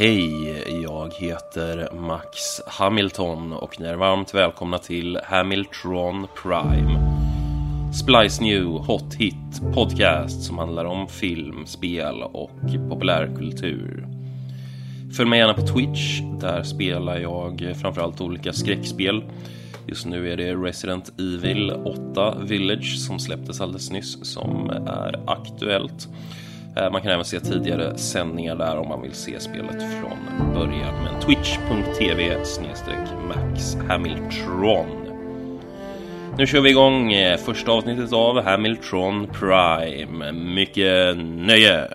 Hej, jag heter Max Hamilton och ni är varmt välkomna till Hamilton Prime. Splice New Hot Hit Podcast som handlar om film, spel och populärkultur. Följ mig gärna på Twitch, där spelar jag framförallt olika skräckspel. Just nu är det Resident Evil 8 Village som släpptes alldeles nyss som är aktuellt. Eh, man kan även se tidigare sändningar där om man vill se spelet från början. Men twitch.tv Max Hamiltron. Nu kör vi igång eh, första avsnittet av Hamiltron Prime. Mycket nöje!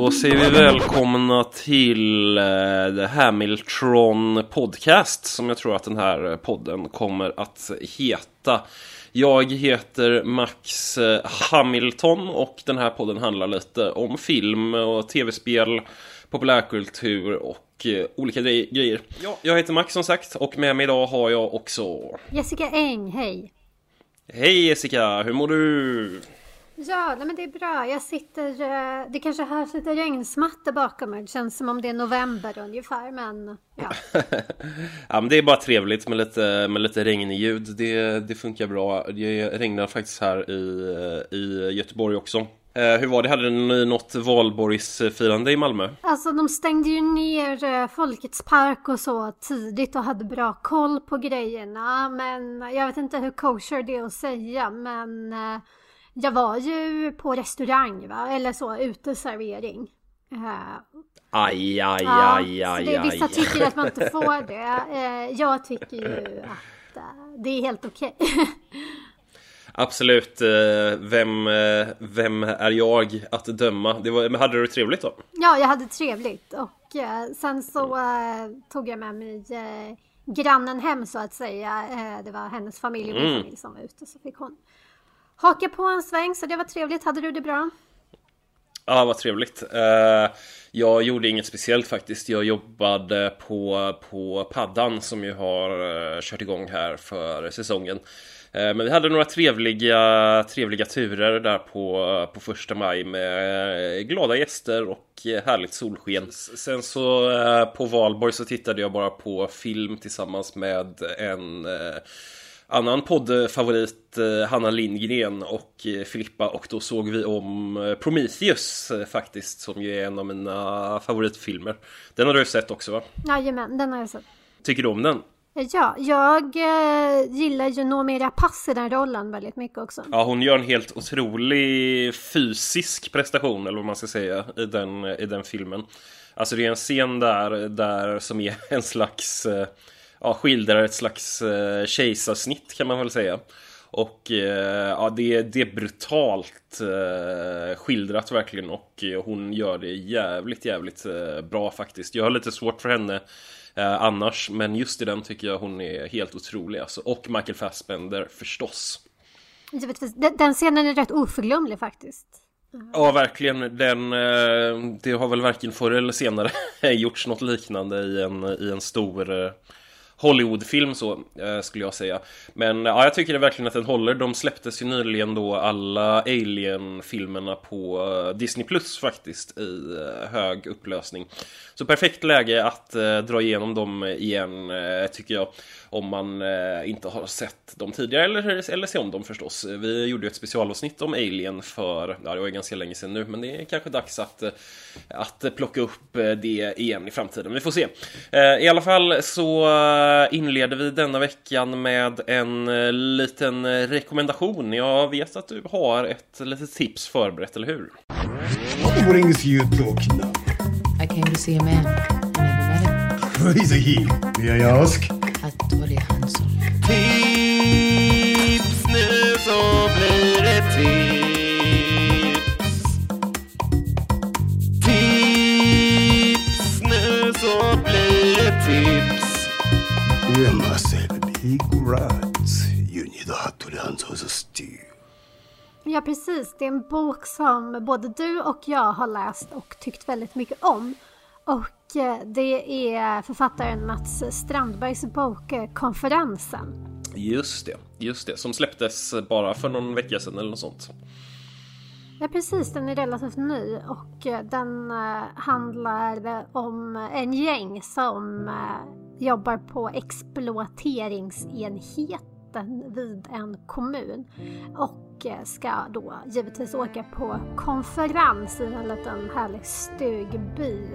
Då säger vi välkomna till The Hamiltron Podcast som jag tror att den här podden kommer att heta. Jag heter Max eh, Hamilton och den här podden handlar lite om film och tv-spel, populärkultur och uh, olika grejer. Ja, jag heter Max som sagt och med mig idag har jag också Jessica Eng, hej! Hej Jessica, hur mår du? Ja, nej men det är bra. Jag sitter... Eh, det kanske hörs lite regnsmatta bakom mig. Det känns som om det är november ungefär, men ja. ja, men det är bara trevligt med lite, med lite regnljud. Det, det funkar bra. Det regnar faktiskt här i, i Göteborg också. Eh, hur var det? Hade ni något valborgsfirande i Malmö? Alltså de stängde ju ner eh, Folkets park och så tidigt och hade bra koll på grejerna. Men jag vet inte hur kosher det är att säga men jag var ju på restaurang va, eller så, uteservering. Uh, aj, aj, ja, aj, aj, det, Vissa tycker att man inte får det. Uh, jag tycker ju att uh, det är helt okej. Okay. Absolut. Vem, vem är jag att döma? Det var, men hade du trevligt då? Ja, jag hade trevligt och sen så tog jag med mig grannen hem så att säga. det var hennes familj och min mm. familj som var ute så fick hon haka på en sväng så det var trevligt. Hade du det bra? Ja, vad trevligt. Uh, jag gjorde inget speciellt faktiskt. Jag jobbade på, på paddan som ju har uh, kört igång här för säsongen. Uh, men vi hade några trevliga, trevliga turer där på, på första maj med glada gäster och härligt solsken. Sen så på valborg så tittade jag bara på film tillsammans med en annan poddfavorit eh, Hanna Lindgren och eh, Filippa och då såg vi om eh, Prometheus faktiskt som ju är en av mina favoritfilmer. Den har du sett också va? Jajamän, den har jag sett. Tycker du om den? Ja, jag eh, gillar ju Noomi Rapace i den rollen väldigt mycket också. Ja, hon gör en helt otrolig fysisk prestation, eller vad man ska säga, i den, i den filmen. Alltså det är en scen där, där som är en slags eh, ja, skildrar ett slags eh, kejsarsnitt kan man väl säga. Och eh, ja, det, det är brutalt eh, skildrat verkligen och eh, hon gör det jävligt, jävligt eh, bra faktiskt. Jag har lite svårt för henne eh, annars, men just i den tycker jag hon är helt otrolig alltså. Och Michael Fassbender förstås. Den, den scenen är rätt oförglömlig faktiskt. Ja, verkligen. Den, det har väl varken förr eller senare gjorts något liknande i en, i en stor Hollywoodfilm så eh, skulle jag säga. Men ja, jag tycker det verkligen att den håller. De släpptes ju nyligen då alla Alien-filmerna på eh, Disney Plus faktiskt i eh, hög upplösning. Så perfekt läge att eh, dra igenom dem igen eh, tycker jag om man eh, inte har sett dem tidigare eller, eller se om dem förstås. Vi gjorde ett specialavsnitt om Alien för, ja det var ganska länge sedan nu, men det är kanske dags att, eh, att plocka upp eh, det igen i framtiden. Vi får se. I alla fall så inleder vi denna veckan med en liten rekommendation. Jag vet att du har ett litet tips förberett, eller hur? What brings you to Okinawa? I came to see a man. I never met him. Who is he? May I ask? Det var det han sa. Tips nu så blir det tips. Tips nu så blir det tips. You must have big rights. You need a to learn how to steer. Ja, precis. Det är en bok som både du och jag har läst och tyckt väldigt mycket om. Och det är författaren Mats Strandbergs bok eh, Konferensen. Just det, just det. Som släpptes bara för någon vecka sedan eller något sånt. Ja precis, den är relativt ny och eh, den handlar om en gäng som jobbar på exploateringsenheten vid en kommun och eh, ska då givetvis åka på konferens i en liten härlig stugby.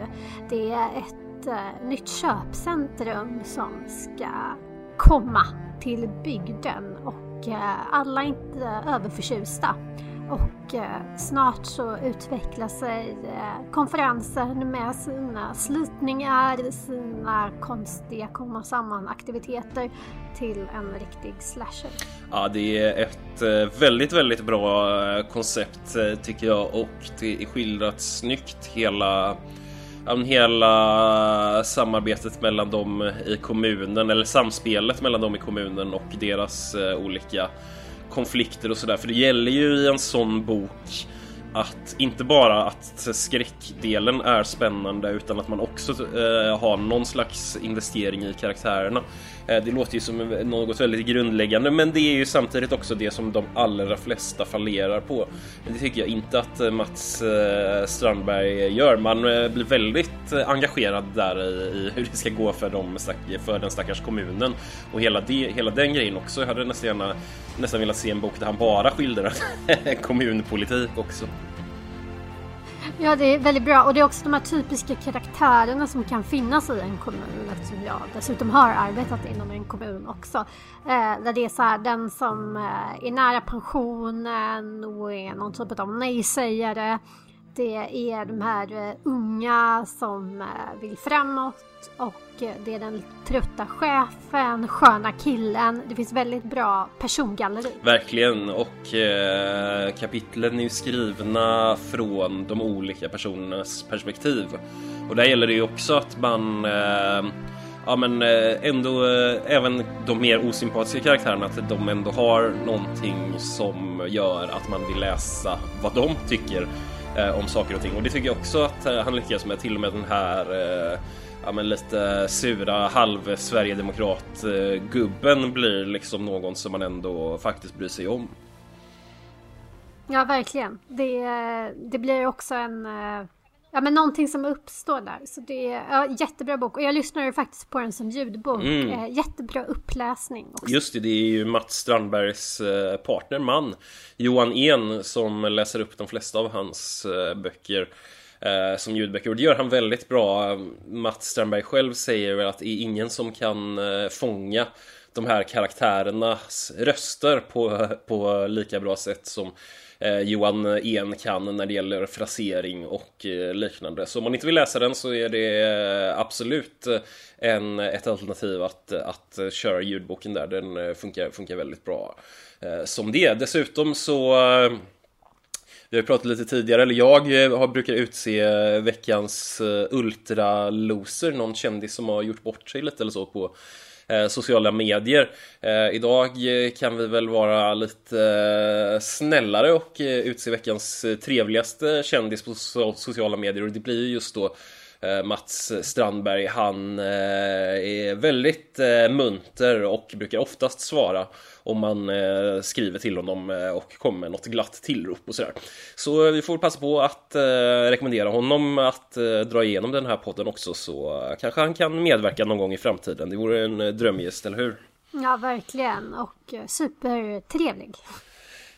Det är ett eh, nytt köpcentrum som ska komma till bygden och eh, alla är inte överförtjusta. Och snart så utvecklar sig konferensen med sina slitningar, sina konstiga komma samman aktiviteter till en riktig slasher. Ja, det är ett eh, väldigt, väldigt bra eh, koncept eh, tycker jag och det är skildrat snyggt hela hela samarbetet mellan dem i kommunen eller samspelet mellan dem i kommunen och deras olika konflikter och sådär. För det gäller ju i en sån bok att inte bara att skräckdelen är spännande utan att man också eh, har någon slags investering i karaktärerna. Eh, det låter ju som något väldigt grundläggande men det är ju samtidigt också det som de allra flesta fallerar på. Det tycker jag inte att eh, Mats eh, Strandberg gör. Man blir väldigt engagerad där i, hur det ska gå för, dem, för den stackars kommunen och hela, det, hela den grejen också. Jag hade nästan, gärna, nästan velat se en bok där han bara skildrar kommunpolitik också. Ja, det är väldigt bra. Och det är också de här typiska karaktärerna som kan finnas i en kommun eftersom jag dessutom har arbetat inom en kommun också. Eh, där det är så här, den som eh, är nära pensionen och är någon typ av nej-sägare. Det är de här eh, unga som eh, vill framåt och eh, det är den trötta chefen, sköna killen. Det finns väldigt bra persongalleri. Verkligen och eh, kapitlen är ju skrivna från de olika personernas perspektiv. Och där gäller det ju också att man eh, ja men eh, ändå eh, även de mer osympatiska karaktärerna att de ändå har någonting som gör att man vill läsa vad de tycker eh, om saker och ting och det tycker jag också att han lyckas med till och med den här ja, men lite sura halv Sverigedemokrat gubben blir liksom någon som man ändå faktiskt bryr sig om. Ja, verkligen. Det, det blir också en Ja men någonting som uppstår där. Så det är ja, jättebra bok. Och jag lyssnade faktiskt på den som ljudbok. Mm. Eh, jättebra uppläsning. Också. Just det, det är ju Mats Strandbergs eh, partner, man. Johan En som läser upp de flesta av hans eh, böcker eh, Eh, som ljudböcker. Och det gör han väldigt bra. Mats Strandberg själv säger väl att det är ingen som kan eh, fånga de här karaktärernas röster på, på lika bra sätt som eh, Johan En kan när det gäller frasering och eh, liknande. Så om man inte vill läsa den så är det eh, absolut eh, en, ett alternativ att, att köra ljudboken där. Den eh, funkar, funkar väldigt bra som det. Dessutom så vi har pratat lite tidigare, eller jag eh, har, brukar utse eh, veckans eh, ultraloser, någon kändis som har gjort bort sig lite eller så på sociala medier. Idag kan vi väl vara lite snällare och utse veckans trevligaste kändis på sociala medier och det blir ju just då Mats Strandberg, han är väldigt munter och brukar oftast svara om man eh, skriver till honom eh, och kommer med något glatt tillrop och sådär. Så vi får passa på att eh, rekommendera honom att eh, dra igenom den här podden också så kanske han kan medverka någon gång i framtiden. Det vore en eh, drömgäst, eller hur? Ja, verkligen och eh, supertrevlig.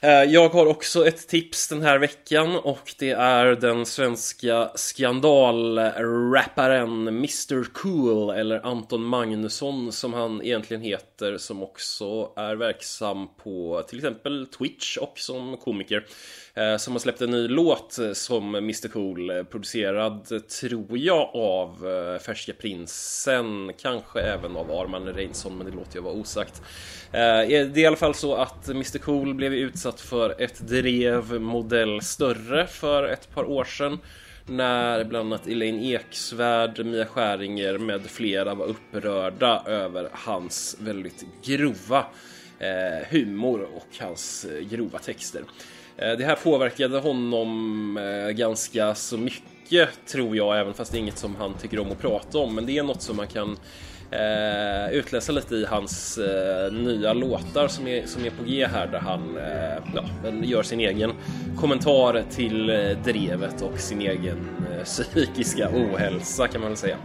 Eh, jag har också ett tips den här veckan och det är den svenska skandalrapparen Mr Cool eller Anton Magnusson som han egentligen heter som också är verksam på till exempel Twitch och som komiker. Eh, som har släppt en ny låt som Mr Cool eh, producerad tror jag av eh, Färska Prinsen kanske även av Arman Reinsson men det låter jag vara osagt eh, det är i alla fall så att Mr Cool blev utsatt för ett drev modell större för ett par år sedan när bland annat Elaine Eksvärd, Mia Skäringer med flera var upprörda över hans väldigt grova eh, humor och hans grova texter. Eh, det här påverkade honom eh, ganska så mycket tror jag, även fast det är inget som han tycker om att prata om. Men det är något som man kan eh, utläsa lite i hans eh, nya låtar som är, som är på G här där han eh, ja, gör sin egen kommentar till eh, drevet och sin egen eh, psykiska ohälsa kan man väl säga.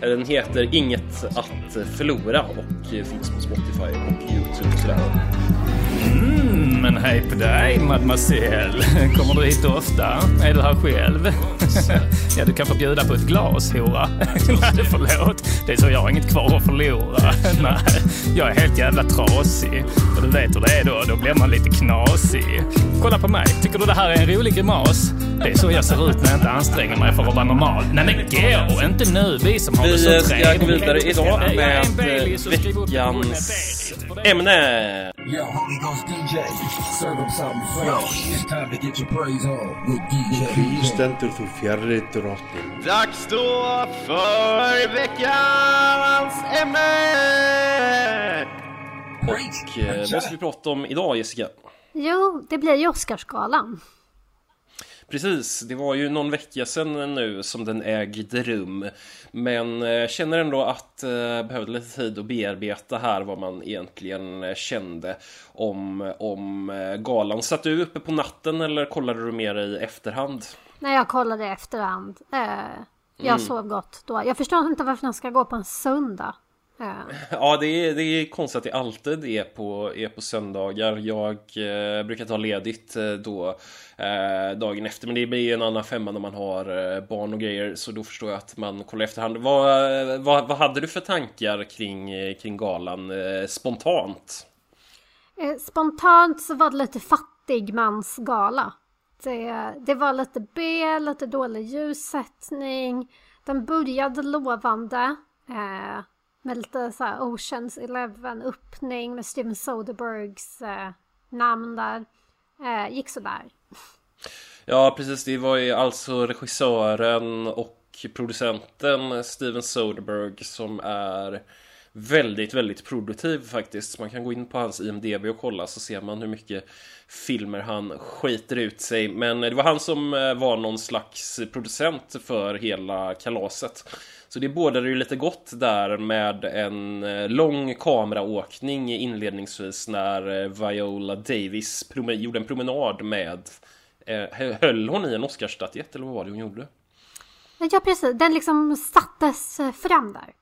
Den heter Inget att förlora och finns på Spotify och Youtube. Sådär. Hej på dig mademoiselle. Kommer du hit ofta? Är du här själv? ja, du kan få bjuda på ett glas, hora. Nej, förlåt. Det är så jag har inget kvar att förlora. Nej, jag är helt jävla trasig. Och du vet hur det är då, då blir man lite knasig. Kolla på mig, tycker du det här är en rolig grimas? Det är så jag ser ut när jag inte anstränger mig för att vara normal. Nej men gå! Inte nu, vi som har vi det så trevligt. Vi ska gå vidare idag med veckans ämne. Yo, Holy Ghost DJ, serve them something fresh. It's time to get your praise on with DJ. Kristen till fjärde drottning. Dags då för veckans ämne! Och eh, vad ska vi prata om idag Jessica? Jo, det blir ju Oscarsgalan. Precis, det var ju någon vecka sedan nu som den ägde rum. Men eh, känner ändå att jag eh, behövde lite tid att bearbeta här vad man egentligen eh, kände om, om galan. Satt du uppe på natten eller kollade du mer i efterhand? Nej, jag kollade i efterhand. Jag mm. sov gott då. Jag förstår inte varför den ska gå på en söndag. Ja, det är, det är konstigt att det alltid är på, är på söndagar. Jag eh, brukar ta ledigt eh, då eh, dagen efter, men det blir en annan femma när man har eh, barn och grejer, så då förstår jag att man kollar efterhand. Vad, vad, vad hade du för tankar kring, kring galan eh, spontant? Eh, spontant så var det lite fattigmansgala. Det, det var lite B, lite dålig ljussättning. Den började lovande. Med lite så här Oceans Eleven öppning med Steven Soderbergs eh, namn där. Eh, gick sådär. Ja precis, det var ju alltså regissören och producenten Steven Soderbergh som är väldigt, väldigt produktiv faktiskt. Man kan gå in på hans IMDB och kolla så ser man hur mycket filmer han skiter ut sig. Men det var han som eh, var någon slags producent för hela kalaset. Så det bådade ju lite gott där med en eh, lång kameraåkning inledningsvis när eh, Viola Davis gjorde en promenad med Höll hon i en Oscarsstatyett eller vad var det hon gjorde? Ja precis, den liksom sattes fram där.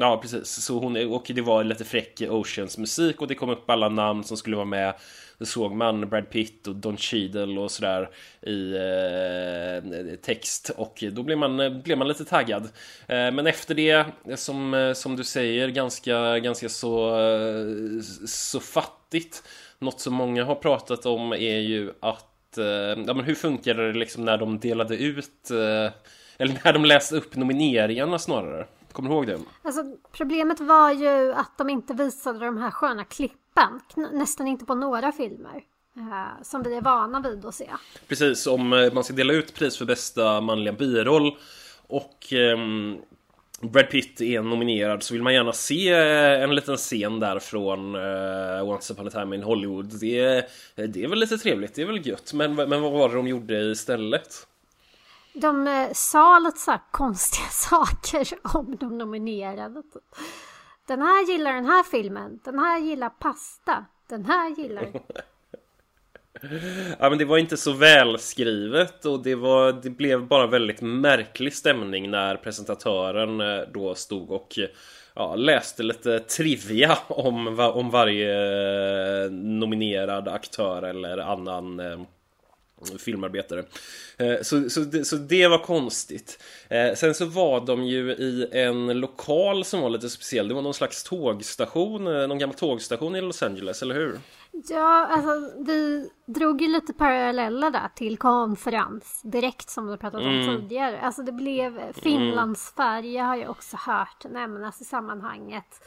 Ja, precis. Så hon, och det var lite fräck Oceans musik och det kom upp alla namn som skulle vara med. Då såg man Brad Pitt och Don Cheadle och sådär i eh, text och då blev man, blev man lite taggad. Eh, men efter det, som, som du säger, ganska, ganska så, eh, så fattigt. Något som många har pratat om är ju att, eh, ja men hur funkade det liksom när de delade ut, eh, eller när de läste upp nomineringarna snarare? Kommer du ihåg det? Alltså, problemet var ju att de inte visade de här sköna klippen. Nästan inte på några filmer. Eh, som vi är vana vid att se. Precis, om eh, man ska dela ut pris för bästa manliga biroll och eh, Brad Pitt är nominerad så vill man gärna se eh, en liten scen där från uh, Once upon a time in Hollywood. Det, det är väl lite trevligt, det är väl gött. Men, men vad var det de gjorde istället? De eh, sa lite så konstiga saker om de nominerade. Typ. Den här gillar den här filmen, den här gillar pasta, den här gillar... Ja men det var inte så välskrivet och det, var, det blev bara väldigt märklig stämning när presentatören eh, då stod och ja, läste lite trivia om, om varje eh, nominerad aktör eller annan filmarbetare. Eh, så, så, det, så det var konstigt. Eh, sen så var de ju i en lokal som var lite speciell. Det var någon slags tågstation, eh, någon gammal tågstation i Los Angeles, eller hur? Ja, alltså vi drog ju lite paralleller där till konferens direkt som vi pratat om mm. tidigare. Alltså det blev Finlandsfärja har jag också hört nämnas i sammanhanget.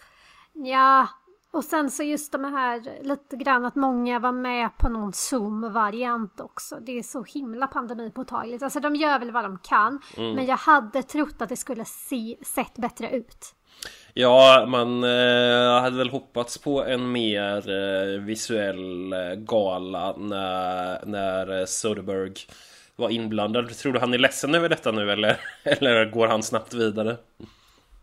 Ja, och sen så just de här lite grann att många var med på någon Zoom-variant också. Det är så himla pandemipåtagligt. Alltså de gör väl vad de kan. Mm. Men jag hade trott att det skulle se, sett bättre ut. Ja, man eh, hade väl hoppats på en mer eh, visuell eh, gala när, när Soderbergh var inblandad. Tror du han är ledsen över detta nu eller, eller går han snabbt vidare?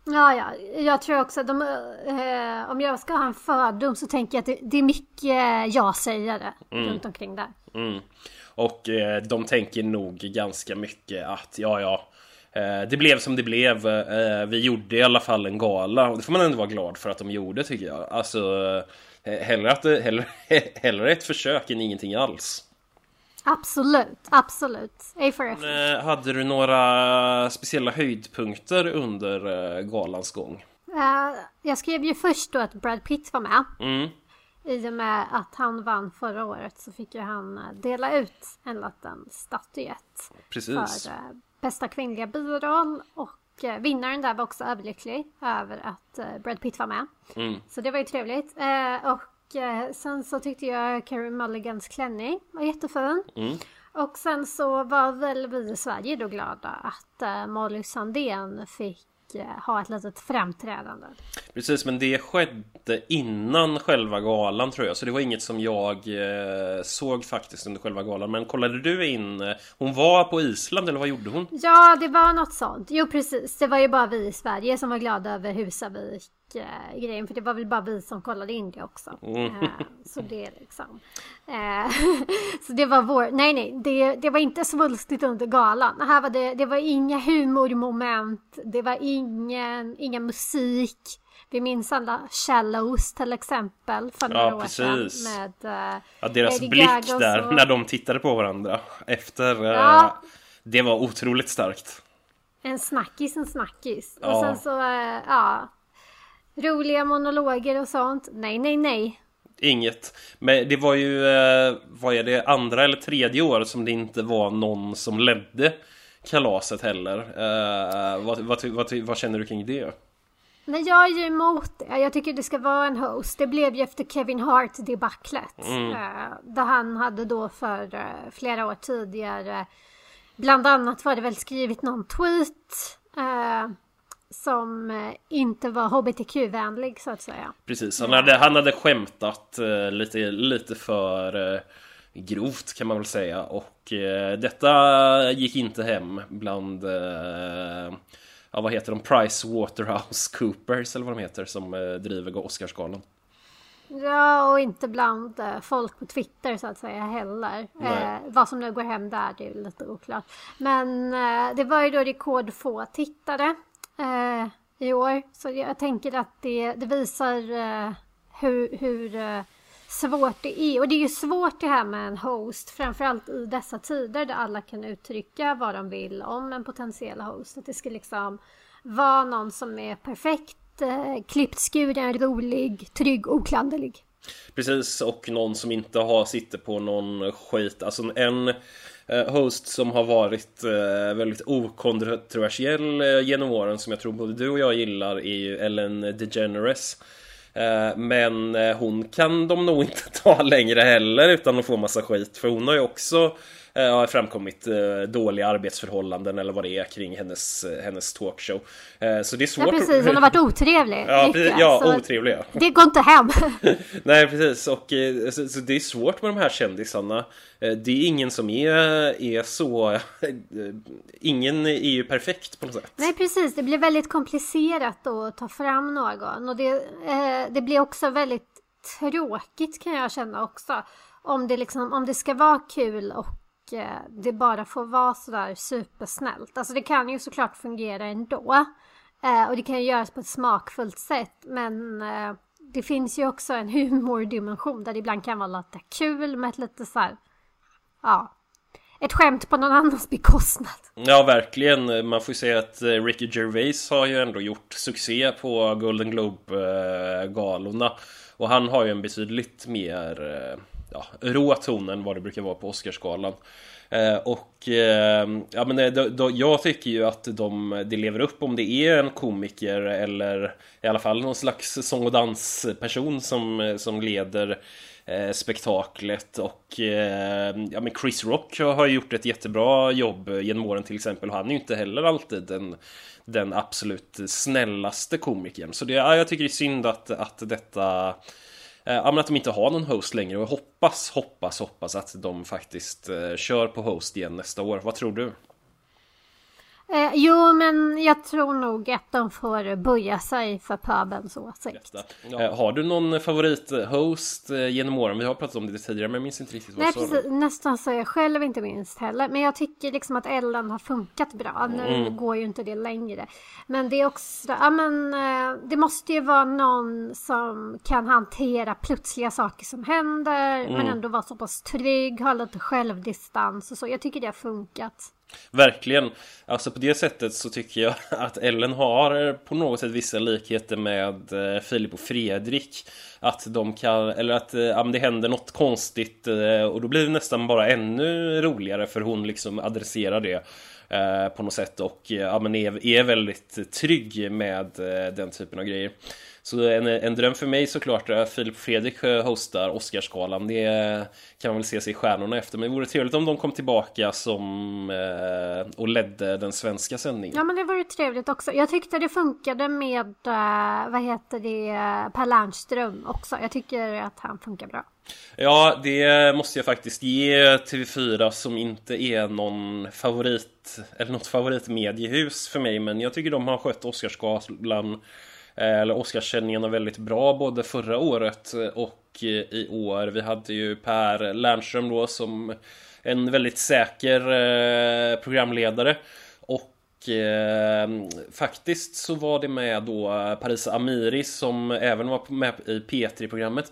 Ja, ja, jag tror också att de, eh, om jag ska ha en fördom så tänker jag att det, det är mycket ja-sägare mm. runt omkring där. Mm. Och eh, de tänker nog ganska mycket att ja, ja, eh, det blev som det blev. Eh, vi gjorde i alla fall en gala och det får man ändå vara glad för att de gjorde tycker jag. Alltså, eh, hellre, att, hellre, hellre ett försök än ingenting alls. Absolut, absolut. A for effort. Eh, hade du några speciella höjdpunkter under eh, galans gång? Uh, jag skrev ju först då att Brad Pitt var med. Mm. I och med att han vann förra året så fick ju han dela ut en liten statyett. Precis. För uh, bästa kvinnliga biroll. Och uh, vinnaren där var också överlycklig över att Brad Pitt var med. Mm. Så det var ju trevligt. och Eh, sen så tyckte jag Carrie Mulligans klänning var jättefin. Mm. Och sen så var väl vi i Sverige då glada att uh, Molly Sandén fick uh, ha ett litet framträdande. Precis, men det skedde innan själva galan tror jag. Så det var inget som jag såg faktiskt under själva galan. Men kollade du in? Hon var på Island eller vad gjorde hon? Ja, det var något sånt. Jo, precis. Det var ju bara vi i Sverige som var glada över Husavik uh, grejen för det var väl bara vi som kollade in det också. Uh, så det liksom. Uh, så det var vår, nej nej, det, det var inte svulstigt under galan. Här var det, det var inga humormoment, det var ingen, ingen musik. Vi minns alla Shallows till exempel för några ja, år sedan. Med, uh, ja, deras Eddie blick där när de tittade på varandra efter. Ja. Det var otroligt starkt. En snackis, en snackis. Ja. Och sen så, ja Roliga monologer och sånt? Nej, nej, nej. Inget. Men det var ju, eh, vad är det, andra eller tredje året som det inte var någon som ledde kalaset heller. Eh, vad, vad, vad, vad känner du kring det? Nej, jag är ju emot det. Jag tycker det ska vara en host. Det blev ju efter Kevin Hart-debaclet. Mm. Eh, där han hade då för flera år tidigare Bland annat var det väl skrivit någon tweet som eh, inte var hbtq-vänlig så att säga. Precis, han hade, han hade skämtat uh, lite, lite för uh, grovt kan man väl säga och detta gick inte hem bland ja, vad heter de? Price Waterhouse Coopers eller vad de heter som driver Oscarsgalan. Ja, och inte bland folk på Twitter så att säga heller. Eh, vad som nu går hem där, det är lite oklart. Men eh, det var ju då rekordfå tittare eh, i år. Så jag tänker att det, det visar eh, hur, hur eh, svårt det är. Och det är ju svårt det här med en host, framförallt i dessa tider där alla kan uttrycka vad de vill om en potentiell host. Att det ska liksom vara någon som är perfekt, eh, klippt, skuren, rolig, trygg, oklanderlig. Precis, och någon som inte har sitter på någon skit. Alltså en Eh, host som har varit eh, väldigt okontroversiell eh, genom åren som jag tror både du och jag gillar är ju Ellen DeGeneres. Men hon kan de nog inte ta längre heller utan att få massa skit för hon har ju också har framkommit eh, dåliga arbetsförhållanden eller vad det är kring hennes, eh, hennes talkshow. Så det är svårt. Ja precis, hon har varit otrevlig. ja, precis, ja otrevlig ja. Det går inte hem. Nej precis, och så, så, det är svårt med de här kändisarna. Det är ingen som är, är så... Ingen är ju perfekt på något sätt. Nej precis, det blir väldigt komplicerat att ta fram någon. Och det, det blir också väldigt tråkigt kan jag känna också. Om det, liksom, om det ska vara kul och Eh, Eh, det bara får vara sådär supersnällt. Alltså det kan ju såklart fungera ändå. Eh, och det kan ju göras på ett smakfullt sätt. Men eh, det finns ju också en humordimension där det ibland kan vara lite kul med ett lite såhär ja, ett skämt på någon annans bekostnad. Ja, verkligen. Man får ju säga att eh, Ricky Gervais har ju ändå gjort succé på Golden Globe-galorna. Eh, och han har ju en betydligt mer ja, rå tonen vad det brukar vara på Oscarsgalan. Eh, och eh, ja, men eh, då, då, jag tycker ju att de, de lever upp om det är en komiker eller i alla fall någon slags sång och dansperson som, eh, som leder eh, spektaklet. Och eh, ja, men Chris Rock har gjort ett jättebra jobb eh, genom åren till exempel. Och han är ju inte heller alltid den, den absolut snällaste komikern. Så det, ja, jag tycker det är synd att, att detta Eh, men att de inte har någon host längre och jag hoppas, hoppas, hoppas att de faktiskt eh, kör på host igen nästa år. Vad tror du? Eh, jo, men jag tror nog att de får böja sig för pöbelns åsikt. Ja. Eh, har du någon favorithost eh, genom åren? Vi har pratat om det tidigare, men jag minns inte riktigt vad Nej, precis, nästan så jag själv inte minst heller. Men jag tycker liksom att Ellen har funkat bra. Nu mm. går ju inte det längre. Men det är också, ja men eh, det måste ju vara någon som kan hantera plötsliga saker som händer. Mm. Men ändå vara så pass trygg, ha lite självdistans och så. Jag tycker det har funkat. Verkligen. Alltså på det sättet så tycker jag att Ellen har på något sätt vissa likheter med eh, Filip och Fredrik. Att de kan, eller att eh, ja, det händer något konstigt eh, och då blir det nästan bara ännu roligare för hon liksom adresserar det. på något sätt och ja, men är, är väldigt trygg med den typen av grejer. Så en, en dröm för mig såklart är Filip och Fredrik hostar Oscarsgalan. Det kan man väl se sig i stjärnorna efter. Men det vore trevligt om de kom tillbaka som eh, och ledde den svenska sändningen. Ja men det vore trevligt också. Jag tyckte det funkade med, uh, vad heter det, Per Lernström också. Jag tycker att han funkar bra. Ja, det måste jag faktiskt ge TV4 som inte är någon favorit eller något favoritmediehus för mig. Men jag tycker de har skött Oscarsgalan Eh, Eh, eller Oscarssändningarna väldigt bra både förra året eh, och eh, i år. Vi hade ju Per Lernström då som en väldigt säker programledare. Och faktiskt så var det med då Parisa Amiri som även var med i P3-programmet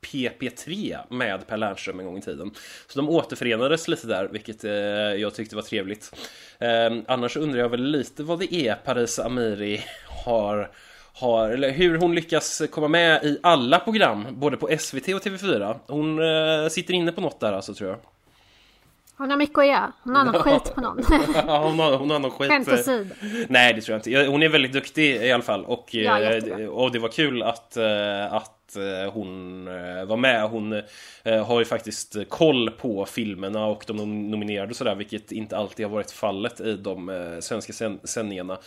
PP3 med Per Lernström en gång i tiden. Så de återförenades lite där, vilket eh, jag tyckte var trevligt. Eh, annars undrar jag väl lite vad det är Parisa Amiri har har, eller hur hon lyckas komma med i alla program, både på SVT och TV4. Hon äh, sitter inne på något där alltså tror jag. Hon har mycket att göra. Hon har någon skit på någon. ja, hon har, hon har någon skit. Skämt åsido. Nej, det tror jag inte. Hon är väldigt duktig i alla fall. Och, ja, eh, och det var kul att, eh, att eh, hon eh, var med. Hon eh, har ju faktiskt koll på filmerna och de nominerade och sådär, vilket inte alltid har varit fallet i de svenska sändningarna.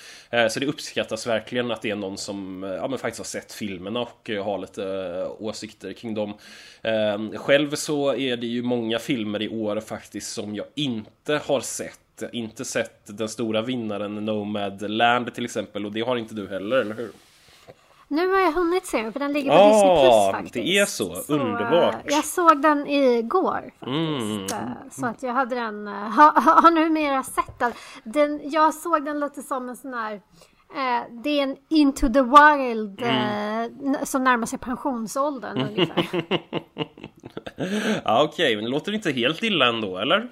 Så det uppskattas verkligen att det är någon som ja, men faktiskt har sett filmerna och har lite åsikter kring dem. Själv så är det ju många filmer i år faktiskt som jag inte har sett inte sett den stora vinnaren Nomad Land till exempel och det har inte du heller, eller hur? Nu har jag hunnit se den för den ligger på ah, Disney Plus faktiskt. Det är så, så underbart. Uh, jag såg den igår faktiskt. Mm. Uh, så att jag hade den, uh, har ha, numera sett den. den. Jag såg den lite som en sån här det är en Into the Wild mm. som närmar sig pensionsåldern ungefär. ja, Okej, okay. men det låter inte helt illa ändå, eller?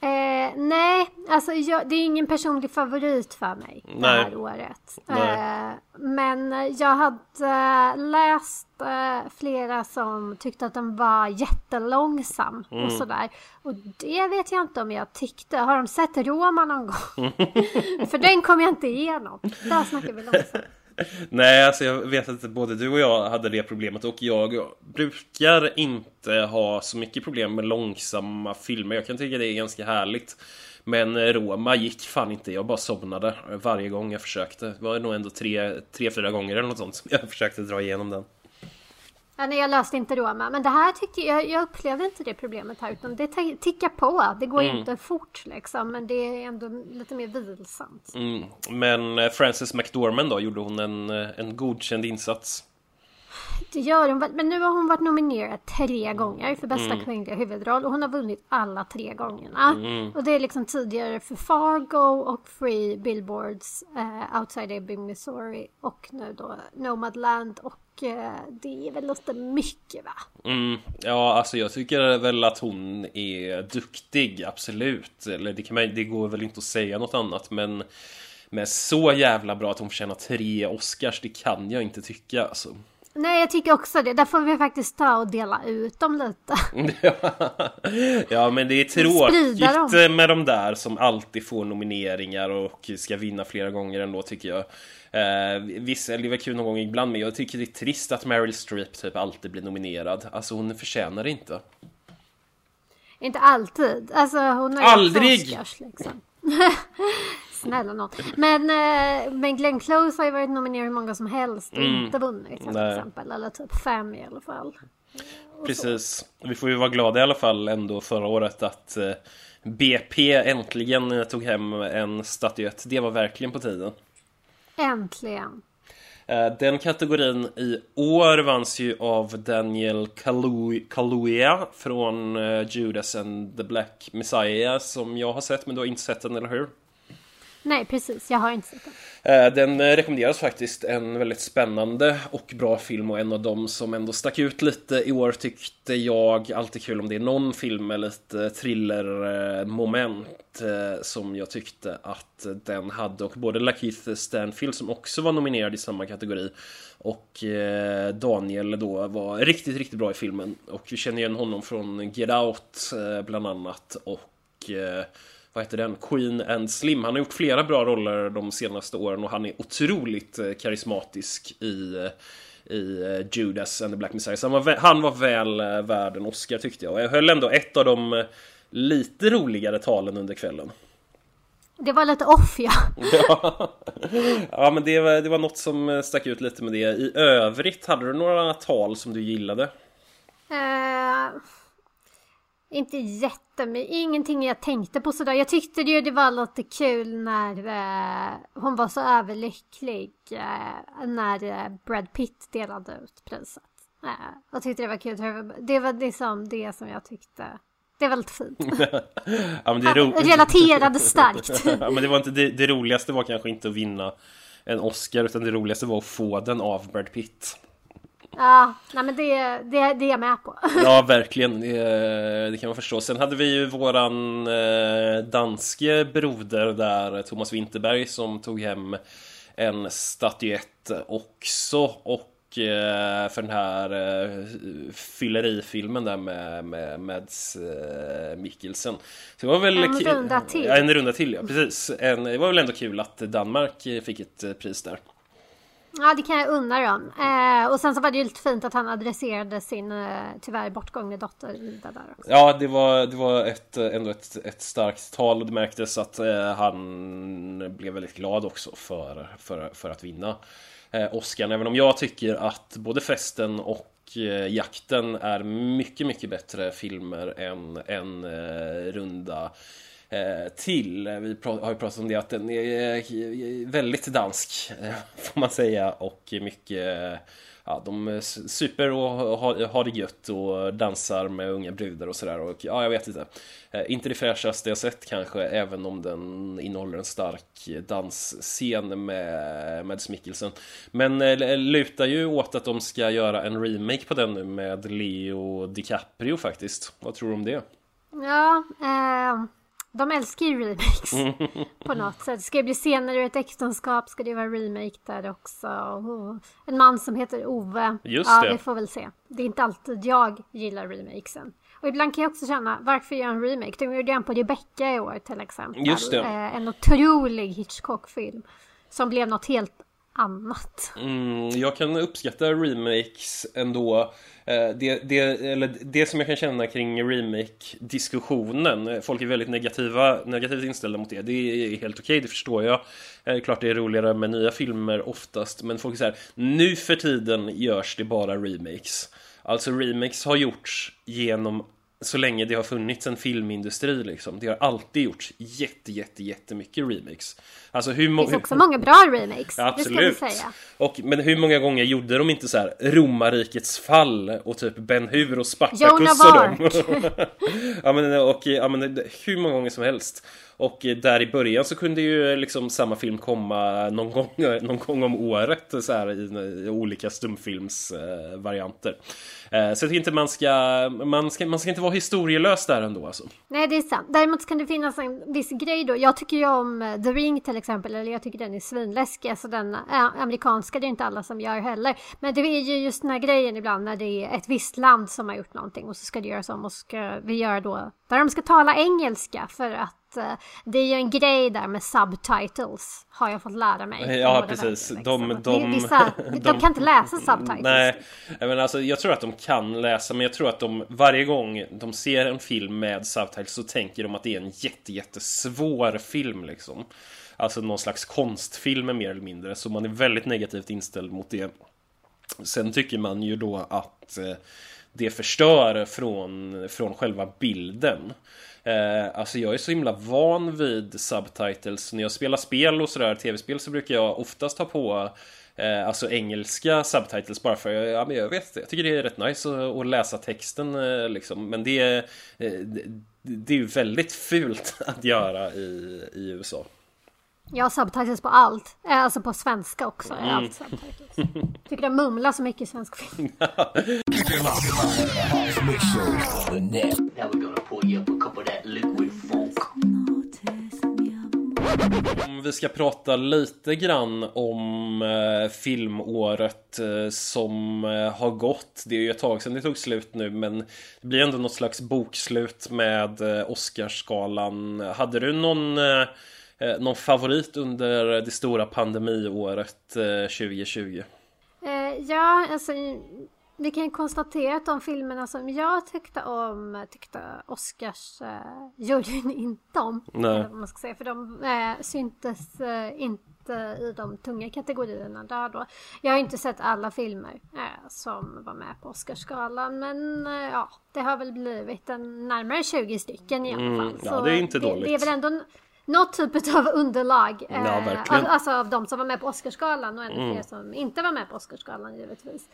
Eh, nej, alltså jag, det är ingen personlig favorit för mig nej. det här året. Eh, men jag hade läst eh, flera som tyckte att den var jättelångsam mm. och sådär. Och det vet jag inte om jag tyckte. Har de sett Roma någon gång? för den kom jag inte igenom. Där snackar vi långsamt. Nej, alltså jag vet att både du och jag hade det problemet och jag brukar inte ha så mycket problem med långsamma filmer. Jag kan tycka det är ganska härligt. Men Roma gick fan inte, jag bara somnade varje gång jag försökte. Det var nog ändå tre, tre fyra gånger eller något sånt som jag försökte dra igenom den. Ja, nej, jag löste inte Roma. Men det här tyckte jag, jag upplevde inte det problemet här. Utan det tickar på. Det går mm. inte fort liksom. Men det är ändå lite mer vilsamt. Mm. Men eh, Frances McDormand då? Gjorde hon en, eh, en godkänd insats? Det gör hon. Men nu har hon varit nominerad tre gånger för bästa mm. kvinnliga huvudroll. Och hon har vunnit alla tre gångerna. Mm. Och det är liksom tidigare för Fargo och Free Billboards uh, Outside Ebbing, Missouri. Och nu då Nomadland och Eh, Eh, det är väl lite mycket va? Mm, ja, alltså jag tycker väl att hon är duktig, absolut. Eller det, kan man, det går väl inte att säga något annat, men men så jävla bra att hon förtjänar tre Oscars, det kan jag inte tycka alltså. Nej, jag tycker också det. Där får vi faktiskt ta och dela ut dem lite. ja, men det är tråkigt med de där som alltid får nomineringar och ska vinna flera gånger ändå tycker jag. Eh, visst, det var kul någon gång ibland, men jag tycker det är trist att Meryl Streep typ alltid blir nominerad. Alltså hon förtjänar det inte. Inte alltid. Alltså hon har Aldrig! Oscars, liksom. Snälla någon. Men, eh, men Glenn Close har ju varit nominerad hur många som helst och mm. inte vunnit till Nej. exempel. Eller typ fem i alla fall. Precis. Vi får ju vara glada i alla fall ändå förra året att eh, BP äntligen tog hem en statyett. Det var verkligen på tiden. Äntligen. Eh, den kategorin i år vanns ju av Daniel Kaluuya från eh, Judas and the Black Messiah som jag har sett, men du har inte sett den, eller hur? Nej, precis. Jag har inte sett den. Eh, den eh, rekommenderas faktiskt. En väldigt spännande och bra film och en av dem som ändå stack ut lite i år tyckte jag. Alltid kul om det är någon film med lite thrillermoment eh, som jag tyckte att den hade. Och både Lakeith Stanfield som också var nominerad i samma kategori och Daniel då var riktigt, riktigt bra i filmen. Och vi känner igen honom från Get Out bland annat. Och vad heter den? Queen and Slim. Han har gjort flera bra roller de senaste åren och han är otroligt eh, karismatisk i eh, i eh, Judas and the Black Messiah. Han var, han var väl värd en Oscar tyckte jag. Och jag höll ändå ett av de lite roligare talen under kvällen. Det var lite off ja. ja. ja, men det var, det var något som stack ut lite med det. I övrigt, hade du några tal som du gillade? Uh, inte jättemycket, ingenting jag tänkte på sådär. Jag tyckte ju det var lite kul när eh, hon var så överlycklig eh, när eh, Brad Pitt delade ut priset. Eh, jag tyckte det var kul. Det var liksom det som jag tyckte. Det var lite fint. ja, men det ro... Relaterade starkt. ja, men det, var inte, det, det roligaste var kanske inte att vinna en Oscar utan det roligaste var att få den av Brad Pitt. Ja, nej men det, det, det är jag med på. ja, verkligen. Det, det, kan man förstå. Sen hade vi ju våran eh, danske broder där, Thomas Winterberg, som tog hem en statyett också. Och eh, för den här eh, fyllerifilmen där med, med Mads Mikkelsen. Så det var väl en runda till. Ja, en runda till, ja. Precis. En, det var väl ändå kul att Danmark fick ett pris där. Ja, det kan jag unna dem. Eh, och sen så var det ju lite fint att han adresserade sin eh, tyvärr bortgångne dotter Ida där också. Ja, det var, det var ett, eh, ändå ett, ett starkt tal och det märktes att eh, han blev väldigt glad också för, för, för att vinna eh, Oscar. Även om jag tycker att både Festen och eh, Jakten är mycket, mycket bättre filmer än, än eh, Runda Eh, till. Eh, vi har ju pratat om det att den är eh, väldigt dansk får man säga och mycket Ja, de super och har, det gött och dansar med unga brudar och sådär och ja, jag vet inte. Inte det fräschaste jag sett kanske, även om den innehåller en stark dansscen med Mads Mikkelsen. Men lutar ju åt att de ska göra en remake på den nu med Leo DiCaprio faktiskt. Vad tror du om det? Ja, eh, de älskar ju remakes på något sätt. Ska det bli senare ur ett äktenskap ska det vara remake där också. Och en man som heter Ove. Just ja, det. vi får väl se. Det är inte alltid jag gillar remakesen. Och ibland kan jag också känna, varför gör en remake? De gjorde en på Rebecca i år till exempel. Just det. Eh, en otrolig Hitchcock-film. Som blev något helt annat. Mm, jag kan uppskatta remakes ändå. Eh, det, det, eller det som jag kan känna kring remake-diskussionen, eh, folk är väldigt negativa, negativt inställda mot det. Det är helt okej, okay, det förstår jag. Det är klart det är roligare med nya filmer oftast, men folk är så här, nu för tiden görs det bara remakes. Alltså remakes har gjorts genom så länge det har funnits en filmindustri liksom. Det har alltid gjorts jätte, jätte, jättemycket remakes. Alltså hur Det finns också många bra remakes. Ja, absolut. Och, men hur många gånger gjorde de inte så här Romarrikets fall och typ Ben Hur och Spartacus och dem? ja, men, och, ja, men hur många gånger som helst. Och där i början så kunde ju liksom samma film komma någon gång, någon gång om året så här, i, i olika stumfilmsvarianter. Eh, så jag tycker inte man ska, man ska, man ska inte vara historielös där ändå alltså. Nej det är sant. Däremot kan det finnas en viss grej då. Jag tycker ju om eh, The Ring till exempel, eller jag tycker den är svinläskig. Alltså den äh, amerikanska, det är inte alla som gör heller. Men det är ju just den här grejen ibland när det är ett visst land som har gjort någonting och så ska det göras om och ska vi göra då där de ska tala engelska för att det är ju en grej där med subtitles har jag fått lära mig. Ja precis. De, liksom. de, Vissa, de, de, kan inte läsa subtitles. Nej, men alltså, jag tror att de kan läsa men jag tror att de varje gång de ser en film med subtitles så tänker de att det är en jätte, jättesvår film liksom. Alltså någon slags konstfilm mer eller mindre så man är väldigt negativt inställd mot det. Sen tycker man ju då att eh, det förstör från, från själva bilden. Eh, alltså jag är så himla van vid subtitles. När jag spelar spel och sådär, tv-spel, så brukar jag oftast ha på eh, alltså engelska subtitles bara för ja, men jag vet Jag tycker det är rätt nice att, att läsa texten eh, liksom. Men det är, eh, det är ju väldigt fult att göra i, i USA. Jag har subtitles på allt. Eh, alltså på svenska också. Mm. Allt subtitles. Tycker det mumlar så mycket i svensk film. Om vi ska prata lite grann om eh, filmåret eh, som eh, har gått. Det är ju ett tag sedan det tog slut nu men det blir ändå något slags bokslut med eh, Oscarsgalan. Hade du någon eh, Eh, någon favorit under det stora pandemiåret 2020? Eh, ja, alltså vi kan ju konstatera att de filmerna som jag tyckte om tyckte Oscars eh, juryn inte om. Nej. Man ska säga, för de eh, syntes eh, inte i de tunga kategorierna där då. Jag har inte sett alla filmer eh, som var med på Oscarsgalan men eh, ja, det har väl blivit en närmare 20 stycken i alla mm, fall. Mm, ja, det är inte dåligt. Det, det är väl ändå något typ av underlag. Ja, eh, verkligen. alltså av de som var med på Oscarsgalan och ännu mm. fler som inte var med på Oscarsgalan givetvis.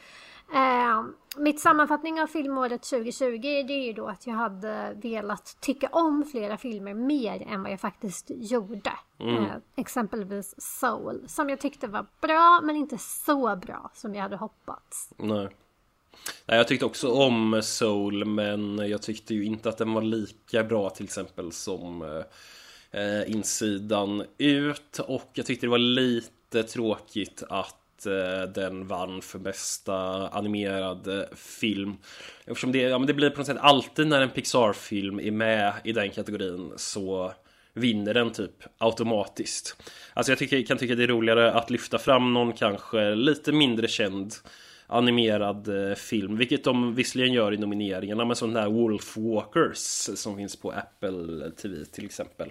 Eh, mitt sammanfattning av filmåret 2020 det är ju då att jag hade velat tycka om flera filmer mer än vad jag faktiskt gjorde. Mm. Eh, exempelvis Soul som jag tyckte var bra men inte så bra som jag hade hoppats. Nej. Nej, jag tyckte också om Soul men jag tyckte ju inte att den var lika bra till exempel som eh, eh, insidan ut och jag tyckte det var lite tråkigt att Eh, den vann för bästa animerad eh, film. Eftersom det, ja, men det blir på något sätt alltid när en Pixar-film är med i den kategorin så vinner den typ automatiskt. Alltså jag tycker, kan tycka det är roligare att lyfta fram någon kanske lite mindre känd animerad eh, film, vilket de visserligen gör i nomineringarna med sån här Wolf Walkers som finns på Apple TV till exempel.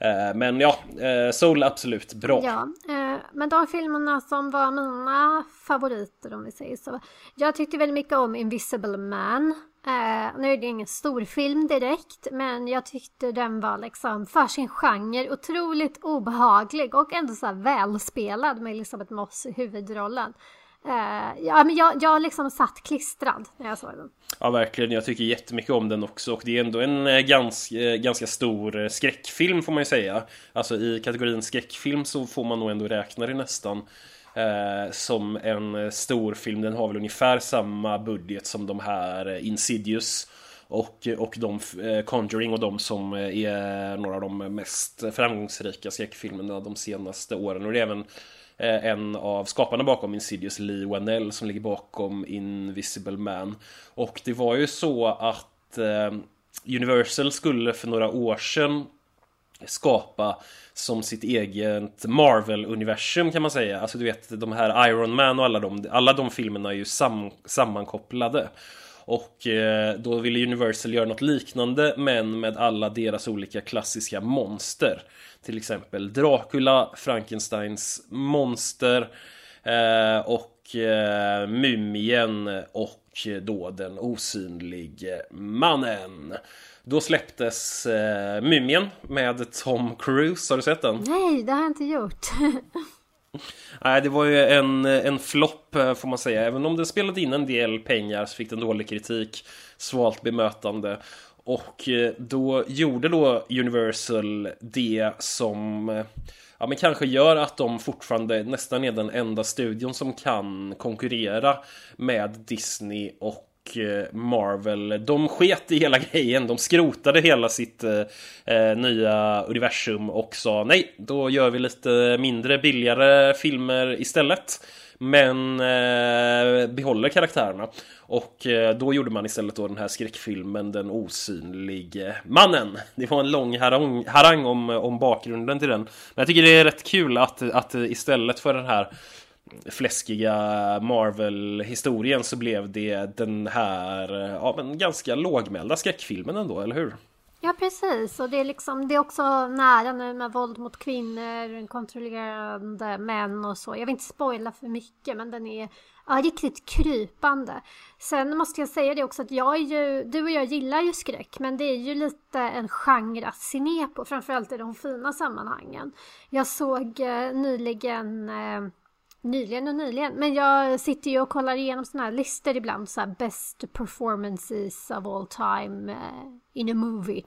Eh, men ja, eh, Soul absolut bra. Ja, eh, men de filmerna som var mina favoriter om vi säger så. Jag tyckte väldigt mycket om Invisible Man. nu är det ingen stor film direkt, men jag tyckte den var liksom för sin genre otroligt obehaglig och ändå så här välspelad med Elisabeth Moss i huvudrollen. Uh, ja, men jag, jag liksom satt klistrad när jag såg den. Ja, verkligen. Jag tycker jättemycket om den också. Och det är ändå en eh, ganska, eh, ganska stor skräckfilm får man ju säga. Alltså i kategorin skräckfilm så får man nog ändå räkna det nästan. Eh, som en stor film. Den har väl ungefär samma budget som de här Insidious och, och de Conjuring och de som är några av de mest framgångsrika skräckfilmerna de senaste åren. Och det är även Eh, en av skaparna bakom Insidious, Lee Wanell, som ligger bakom Invisible Man. Och det var ju så att eh, Universal skulle för några år sedan skapa som sitt eget Marvel-universum kan man säga. Alltså du vet de här Iron Man och alla de, alla de filmerna är ju sam, sammankopplade. Och eh, då ville Universal göra något liknande men med alla deras olika klassiska monster. Till exempel Dracula, Frankensteins monster eh, och eh, Mumien och eh, då den osynlige mannen. Då släpptes eh, Mumien med Tom Cruise, har du sett den? Nej, det har jag inte gjort. Nej, det var ju en, en flopp eh, får man säga. Även om den spelade in en del pengar så fick den dålig kritik, svalt bemötande. Och eh, då gjorde då Universal det som eh, ja, men kanske gör att de fortfarande nästan är den enda studion som kan konkurrera med Disney och Eh, Marvel. De sket i hela grejen, de skrotade hela sitt eh, eh, nya universum och sa nej, då gör vi lite mindre billigare filmer istället. Men eh, behåller karaktärerna. Och eh, då gjorde man istället då den här skräckfilmen Den osynlige mannen. Det var en lång harang, harang om, om bakgrunden till den. Men jag tycker det är rätt kul att, att istället för den här fläskiga Marvel-historien så blev det den här eh, ja, men ganska lågmälda skräckfilmen ändå, eller hur? Ja precis och det är liksom det är också nära nu med våld mot kvinnor, kontrollerande män och så. Jag vill inte spoila för mycket men den är ja, riktigt krypande. Sen måste jag säga det också att jag är ju, du och jag gillar ju skräck men det är ju lite en genre att se ner på framförallt i de fina sammanhangen. Jag såg eh, nyligen eh, Nyligen och nyligen, men jag sitter ju och kollar igenom såna här listor ibland, så här best performances of all time uh, in a movie.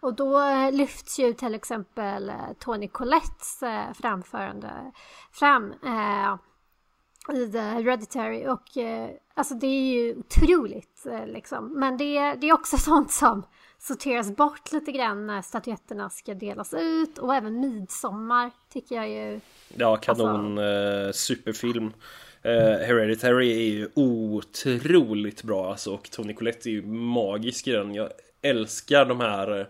Och då eh, lyfts ju till exempel eh, Tony Collettes framförande fram i The Hereditary och alltså det är ju otroligt liksom. Men det, det är också sånt som sorteras bort lite grann när statyetterna ska delas ut. Och även Midsommar tycker jag ju Ja, kanon alltså... eh, superfilm. Eh, Hereditary är ju otroligt bra alltså och Tony Collette är ju magisk i den. Jag älskar de här eh,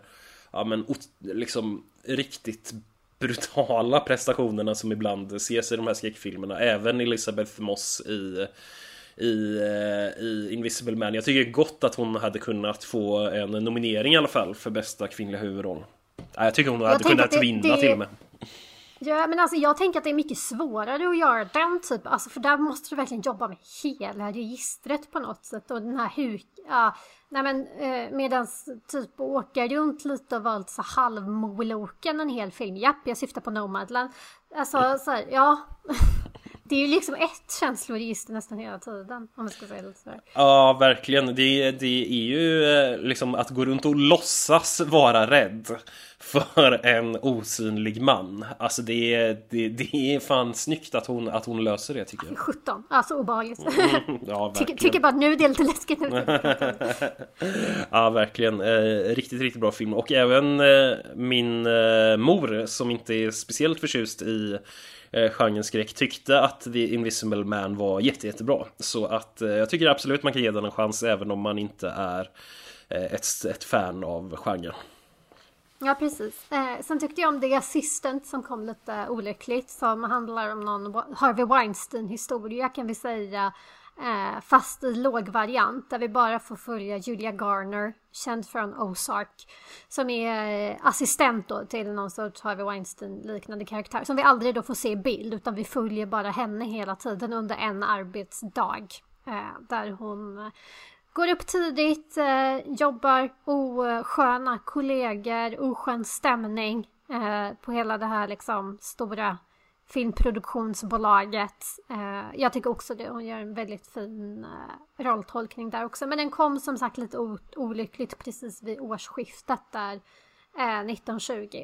Ja men liksom riktigt brutala prestationerna som ibland ses i de här skräckfilmerna. Även Elizabeth Moss i i, eh, i Invisible Man. Jag tycker gott att hon hade kunnat få en nominering i alla fall för bästa kvinnliga huvudroll. Jag tycker hon jag hade kunnat det, vinna det... till och med. Ja men alltså jag tänker att det är mycket svårare att göra den typen, alltså för där måste du verkligen jobba med hela registret på något sätt och den här huk, ja, nej men eh, medans typ åka runt lite och vara lite så halvmoloken en hel film, japp jag syftar på Nomadland. Alltså så här, ja. det är ju liksom ett känsloregister nästan hela tiden. Om man ska säga det sådär. Ja, verkligen. Det, det är ju eh, liksom att gå runt och låtsas vara rädd för en osynlig man. Alltså det är, det, det är fan snyggt att hon, att hon löser det tycker jag. 17, alltså obehagligt. Mm, ja, tycker, tycker bara nu det är lite läskigt nu. ja, verkligen. Eh, riktigt, riktigt bra film. Och även eh, min eh, mor som inte är speciellt förtjust i eh, genren skräck tyckte att The Invisible Man var jätte, jättebra. Så att eh, jag tycker absolut man kan ge den en chans även om man inte är eh, ett, ett fan av genren. Ja precis. Eh, sen tyckte jag om The Assistant som kom lite olyckligt som handlar om någon Harvey Weinstein historia kan vi säga. Eh, fast i låg variant där vi bara får följa Julia Garner, känd från Ozark. Som är eh, assistent då till någon sorts Harvey Weinstein liknande karaktär. Som vi aldrig då får se i bild utan vi följer bara henne hela tiden under en arbetsdag. Eh, där hon Går upp tidigt, eh, jobbar osköna kollegor, oskön stämning eh, på hela det här liksom stora filmproduktionsbolaget. Eh, jag tycker också det, hon gör en väldigt fin eh, rolltolkning där också. Men den kom som sagt lite olyckligt precis vid årsskiftet där. 1920. Eh,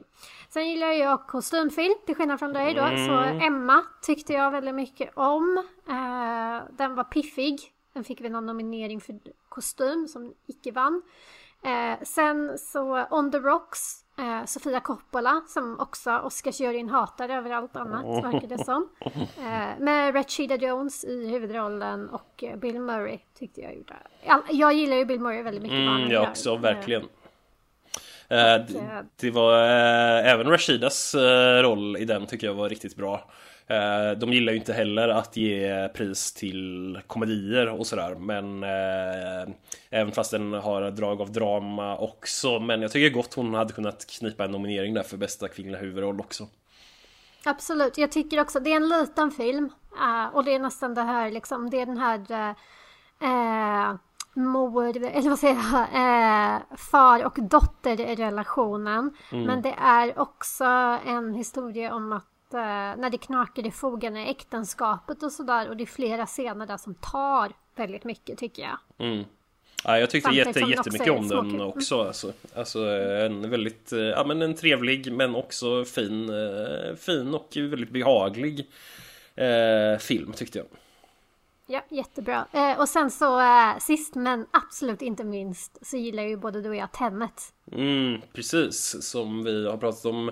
Sen gillar jag kostymfilm till skillnad från dig då. Mm. Så Emma tyckte jag väldigt mycket om. Eh, den var piffig. Den fick vi någon nominering för kostym som icke vann. Eh, sen så On the Rocks, eh, Sofia Coppola som också Oscarsjuryn hatar över allt annat verkar det som. Eh, med Rachida Jones i huvudrollen och eh, Bill Murray tyckte jag gjorde. Jag gillar ju Bill Murray väldigt mycket. Mm, jag också, verkligen. Eh, det, det var eh, även Rashidas roll i den tycker jag var riktigt bra. Eh, de gillar ju inte heller att ge pris till komedier och sådär Men eh, Även fast den har drag av drama också Men jag tycker gott hon hade kunnat knipa en nominering där för bästa kvinnliga huvudroll också Absolut, jag tycker också det är en liten film uh, Och det är nästan det här liksom, det är den här uh, mor, eller vad säger jag, eh, far och dotterrelationen. Mm. Men det är också en historia om att eh, när det knakar i fogarna i äktenskapet och sådär och det är flera scener där som tar väldigt mycket tycker jag. Mm. Ja, jag tyckte jätte, jättemycket om den också. Alltså, alltså en väldigt, eh, ja men en trevlig men också fin, eh, fin och väldigt behaglig eh, film tyckte jag. Ja, jättebra. Eh, och sen så eh, sist men absolut inte minst så gillar ju både du och jag Tenet. Mm, precis, som vi har pratat om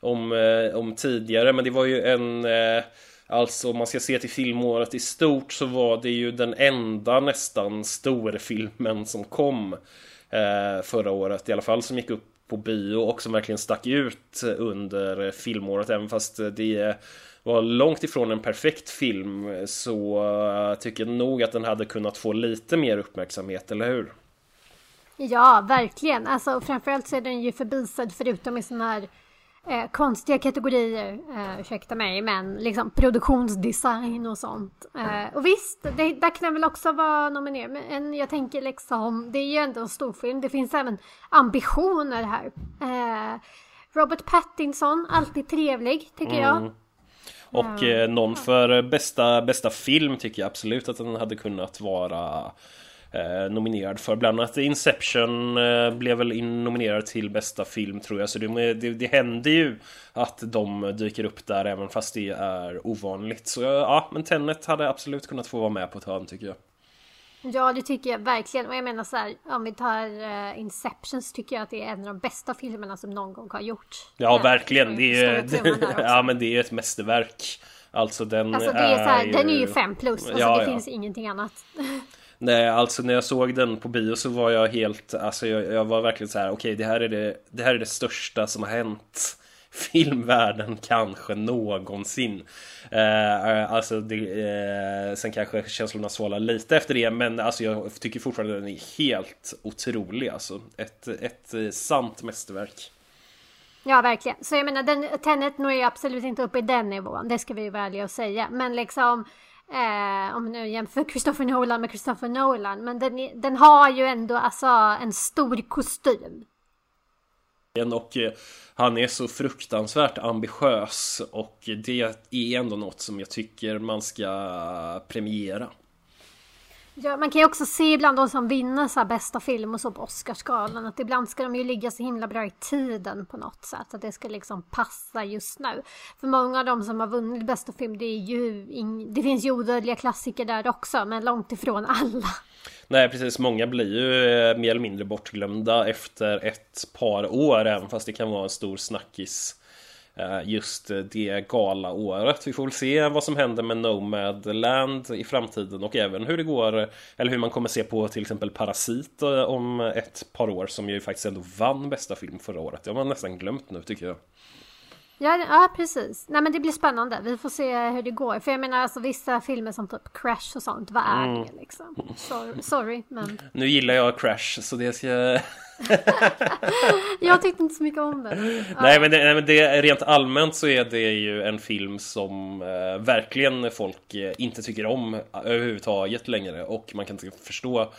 om, eh, om tidigare. Men det var ju en... Eh, alltså om man ska se till filmåret i stort så var det ju den enda nästan storfilmen som kom eh, förra året. I alla fall som gick upp på bio och som verkligen stack ut under filmåret. Även fast det var långt ifrån en perfekt film så eh, tycker jag nog att den hade kunnat få lite mer uppmärksamhet, eller hur? Ja, verkligen. Alltså framförallt så är den ju förbisedd förutom i sådana här eh, konstiga kategorier, eh, ursäkta mig, men liksom produktionsdesign och sånt. Eh, och visst, det, där kan den väl också vara nominerad, men jag tänker liksom, det är ju ändå en storfilm, det finns även ambitioner här. Eh, Robert Pattinson, alltid trevlig tycker jag. Mm. Och eh, någon för bästa, bästa film tycker jag absolut att den hade kunnat vara nominerad för. Bland annat Inception eh, blev väl nominerad till bästa film tror jag. Så det, det, det händer ju att de dyker upp där även fast det är ovanligt. Så ja, men Tenet hade absolut kunnat få vara med på ett hörn tycker jag. Ja, det tycker jag verkligen. Och jag menar så här, om vi tar uh, Inception så tycker jag att det är en av de bästa filmerna som någon gång har gjorts. Ja, men, verkligen. Det är, det, ja, men det är ett mästerverk. Alltså den alltså, det är, så här, ju... Den är ju fem plus. Alltså, ja, det ja. finns ingenting annat. Nej, alltså när jag såg den på bio så var jag helt, alltså jag, jag var verkligen så här, okej, okay, det här är det, det här är det största som har hänt filmvärlden kanske någonsin. Eh, alltså det, eh, sen kanske känslorna svalar lite efter det men alltså jag tycker fortfarande den är helt otrolig alltså. Ett, ett eh, sant mästerverk. Ja verkligen. Så jag menar den, Tenet når ju absolut inte upp i den nivån. Det ska vi ju vara ärliga och säga. Men liksom Eh, om nu jämför Christopher Nolan med Christopher Nolan. Men den, den har ju ändå alltså en stor kostym. Och eh, han är så fruktansvärt ambitiös och det är ändå något som jag tycker man ska premiera. Ja, man kan ju också se ibland de som vinner så bästa film och så på Oscarsgalan att ibland ska de ju ligga så himla bra i tiden på något sätt. Att det ska liksom passa just nu. För många av de som har vunnit bästa film det är ju, det finns ju odödliga klassiker där också men långt ifrån alla. Nej precis, många blir ju eh, mer eller mindre bortglömda efter ett par år även fast det kan vara en stor snackis Eh, just det gala-året. Vi får väl se vad som händer med Nomadland i framtiden och även hur det går eller hur man kommer se på till exempel Parasit eh, om ett par år som ju faktiskt ändå vann bästa film förra året. Det har man nästan glömt nu tycker jag. Ja, ja, precis. Nej men det blir spännande. Vi får se hur det går. För jag menar alltså vissa filmer som typ Crash och sånt, vad är mm. det liksom? Sorry, sorry, men... Nu gillar jag Crash så det ska... jag tyckte inte så mycket om det. Nej men, det, nej men det, rent allmänt så är det ju en film som eh, verkligen folk eh, inte tycker om överhuvudtaget längre och man kan inte förstå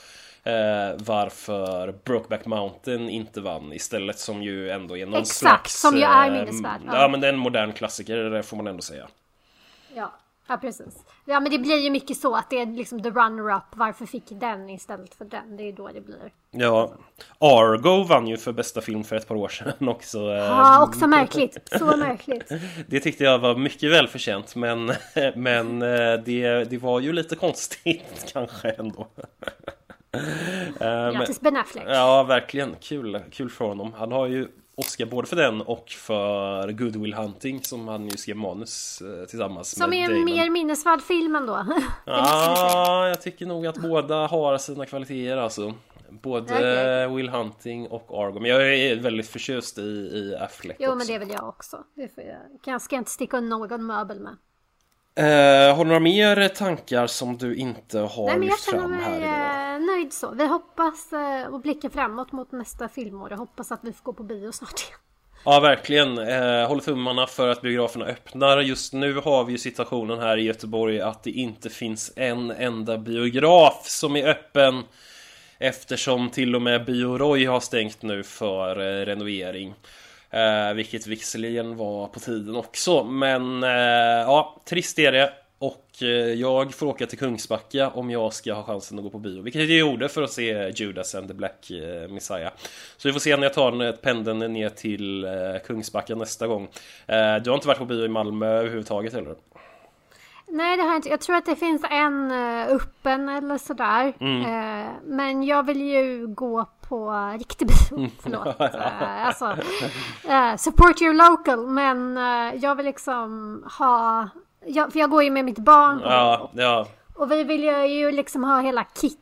eh, varför Brokeback Mountain inte vann istället som ju ändå är någon Exakt, slags... som ju är eh, minnesvärd. Ja. ja men det är en modern klassiker får man ändå säga. Ja, ja precis. Ja men det blir ju mycket så att det är liksom the runner-up. Varför fick den istället för den? Det är ju då det blir. Ja, Argo vann ju för bästa film för ett par år sedan också. Eh, ja, också märkligt. Så märkligt. det tyckte jag var mycket välförtjänt men, men eh, det, det var ju lite konstigt kanske ändå. Eh, Grattis Ben Affleck! Ja, verkligen. Kul, kul för honom. Han har ju Oscar både för den och för Good Will Hunting som han ju skrev manus eh, tillsammans som med Som är en mer minnesvärd film ändå. Ja, jag tycker nog att båda har sina kvaliteter alltså. Både okay. Will Hunting och Argo. Men jag är väldigt förtjust i, i Affleck Jo, också. men det är väl jag också. Det får jag. Ska jag inte sticka någon möbel med. Eh, har du några mer tankar som du inte har Nej, lyft fram här idag? Nöjd så. Vi hoppas eh, och blickar framåt mot nästa filmår. Jag hoppas att vi får gå på bio snart igen. Ja, verkligen. Eh, håller tummarna för att biograferna öppnar. Just nu har vi ju situationen här i Göteborg att det inte finns en enda biograf som är öppen eftersom till och med Bio Roy har stängt nu för eh, renovering. Eh, vilket visserligen var på tiden också Men eh, ja, trist är det och eh, jag får åka till Kungsbacka om jag ska ha chansen att gå på bio Vilket jag gjorde för att se Judas and the Black eh, Messiah Så vi får se när jag tar pendeln ner till eh, Kungsbacka nästa gång eh, Du har inte varit på bio i Malmö överhuvudtaget eller? Nej det har jag inte. Jag tror att det finns en öppen eller sådär. Mm. Men jag vill ju gå på riktig bio. Mm. Förlåt. alltså, support your local. Men jag vill liksom ha... Jag, för jag går ju med mitt barn. Ja, ja. Och vi vill ju liksom ha hela kittet.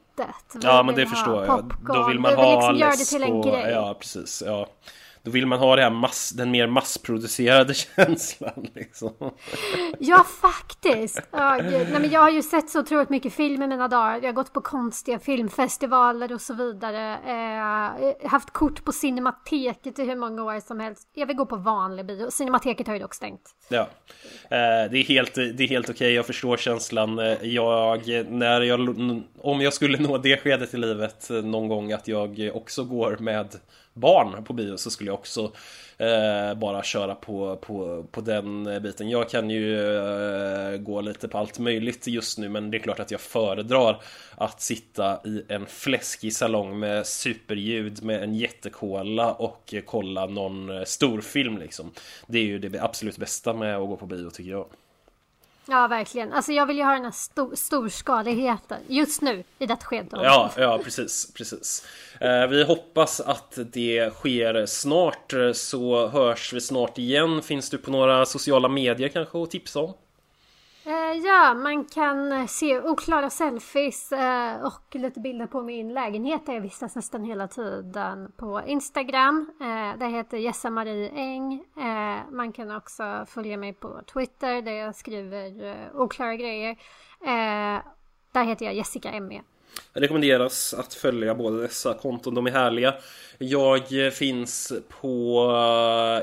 Vi ja men det förstår jag. Popcorn. Då vill man vi vill ha liksom göra det till en grej. Ja precis. Ja. Då vill man ha det här mass, den mer massproducerade känslan liksom. Ja, faktiskt. Ja, nej, men jag har ju sett så otroligt mycket film i mina dagar. Jag har gått på konstiga filmfestivaler och så vidare. Eh, haft kort på Cinemateket i hur många år som helst. Jag vill gå på vanlig bio. Cinemateket har ju dock stängt. Ja, eh, det är helt, det är helt okej. Okay. Jag förstår känslan. Eh, jag, när jag, om jag skulle nå det skedet i livet eh, någon gång att jag också går med barn på bio så skulle jag också eh, bara köra på, på, på den biten. Jag kan ju eh, gå lite på allt möjligt just nu men det är klart att jag föredrar att sitta i en fläskig salong med superljud med en jättekola och kolla någon eh, storfilm liksom. Det är ju det absolut bästa med att gå på bio tycker jag. Ja, verkligen. Alltså jag vill ju ha den här stor, storskaligheten just nu i detta skede. Ja, ja, precis, precis. Eh, vi hoppas att det sker snart så hörs vi snart igen. Finns du på några sociala medier kanske att tipsa om? Ja, man kan eh, se oklara selfies eh, och lite bilder på min lägenhet där jag vistas nästan hela tiden på Instagram. Eh, där det heter Jessa-Marie Eng. Man kan också följa mig på Twitter där jag skriver oklara grejer. Där heter jag Jessica ME. Jag rekommenderas att följa båda dessa konton, de är härliga. Jag finns på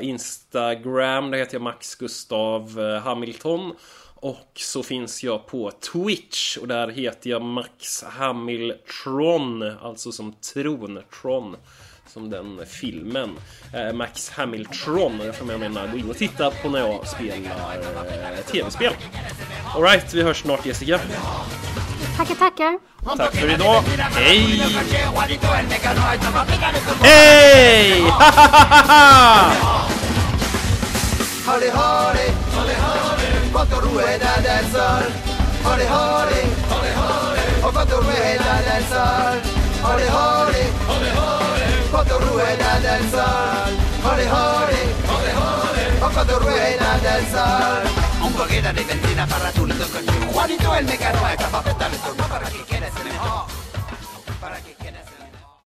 Instagram, där heter jag Max Gustav Hamilton. Och så finns jag på Twitch och där heter jag Max Hamiltron, alltså som tron, Tron som den filmen. Eh, Max Hamiltron, jag menar gå in och titta på när jag spelar eh, tv-spel. Alright, vi hörs snart Jessica. Tackar, tackar. Tack för idag. Hej! Hej! quanto rueda del sol. Bakaru and I dance all Holly Holly Holly Holly Oh Bakaru and I dance all Holly Holly Holly Holly Bakaru and I dance all Holly Holly Holly Holly Un poquito de ventina para tu lindo que quieras el mejor